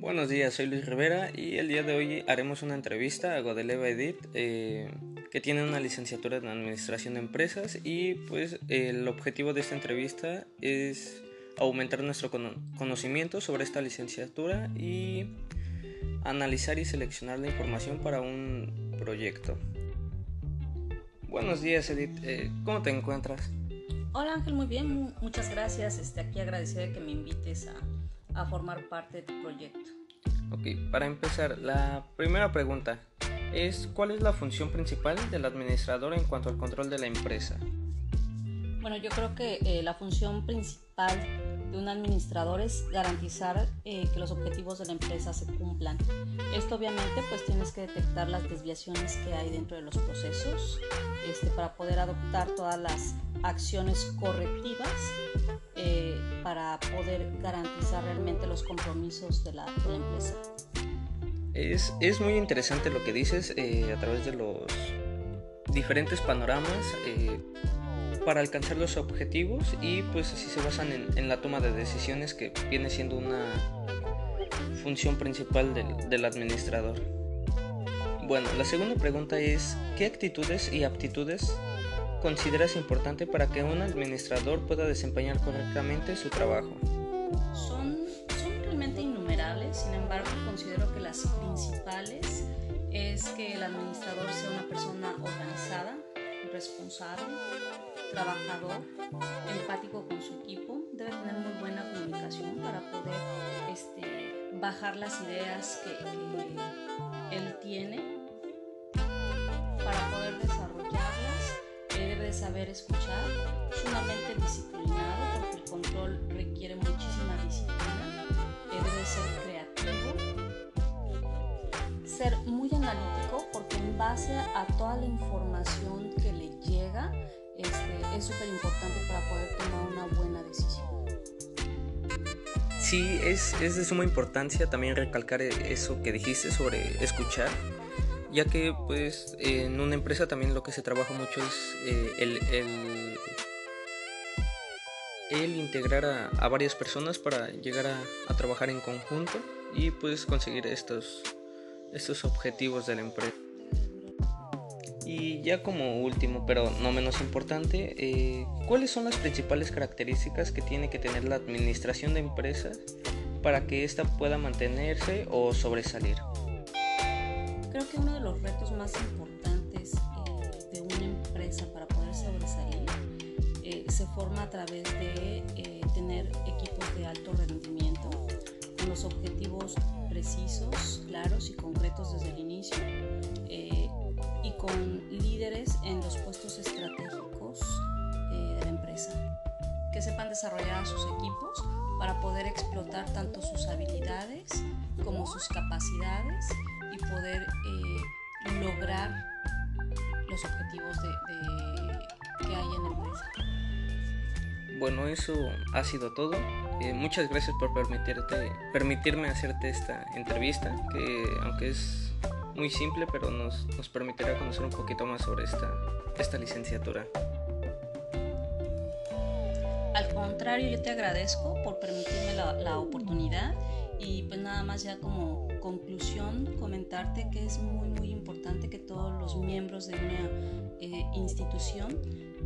Buenos días, soy Luis Rivera y el día de hoy haremos una entrevista a Godeleva Edith, eh, que tiene una licenciatura en Administración de Empresas y pues el objetivo de esta entrevista es aumentar nuestro conocimiento sobre esta licenciatura y analizar y seleccionar la información para un proyecto. Buenos días Edith, eh, ¿cómo te encuentras? Hola Ángel, muy bien, muchas gracias. Este, aquí agradecida de que me invites a, a formar parte de tu proyecto. Ok, para empezar, la primera pregunta es ¿cuál es la función principal del administrador en cuanto al control de la empresa? Bueno, yo creo que eh, la función principal de un administrador es garantizar eh, que los objetivos de la empresa se cumplan. Esto obviamente pues tienes que detectar las desviaciones que hay dentro de los procesos este, para poder adoptar todas las acciones correctivas para poder garantizar realmente los compromisos de la, empresa. Es, es, muy interesante lo que dices eh, a través de los diferentes panoramas eh, para alcanzar los objetivos y pues así se basan en, en, la toma de decisiones que viene siendo una función principal del, del administrador. Bueno, la segunda pregunta es, ¿qué actitudes y aptitudes consideras importante para que un administrador pueda desempeñar correctamente su trabajo? Son, son realmente innumerables, sin embargo considero que las principales es que el administrador sea una persona organizada, responsable, trabajador, empático con su equipo, debe tener muy buena comunicación para poder este, bajar las ideas que, que él tiene para poder desarrollarlas saber escuchar, sumamente disciplinado porque el control requiere muchísima disciplina, debe ser creativo, ser muy analítico porque en base a toda la información que le llega este, es súper importante para poder tomar una buena decisión. Sí, es, es de suma importancia también recalcar eso que dijiste sobre escuchar ya que pues en una empresa también lo que se trabaja mucho es eh, el, integrar a, varias personas para llegar a, a, trabajar en conjunto y pues conseguir estos, estos objetivos de la empresa. Y ya como último, pero no menos importante, eh, ¿cuáles son las principales características que tiene que tener la administración de empresas para que ésta pueda mantenerse o sobresalir? Creo que uno de los retos más importantes eh, de una empresa para poder sobresalir eh, se forma a través de eh, tener equipos de alto rendimiento con los objetivos precisos, claros y concretos desde el inicio y con líderes en los puestos estratégicos de la empresa. Que sepan desarrollar a sus equipos para poder explotar tanto sus habilidades como sus capacidades poder eh, lograr los objetivos de, que hay en la empresa. Bueno, eso ha sido todo. Eh, muchas gracias por permitirte, permitirme hacerte esta entrevista, que aunque es muy simple, pero nos, nos permitirá conocer un poquito más sobre esta, esta licenciatura. Al contrario, yo te agradezco por permitirme la, la oportunidad y pues nada más ya como conclusión comentarte que es muy muy importante que todos los miembros de una eh, institución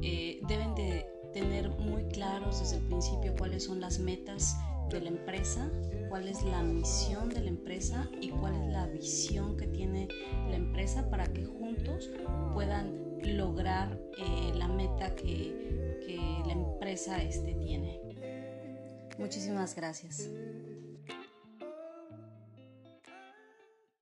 eh, deben de tener muy claros desde el principio cuáles son las metas de la empresa, cuál es la misión de la empresa y cuál es la visión que tiene la empresa para que juntos puedan lograr eh, la meta que, que la empresa este, tiene. Muchísimas gracias.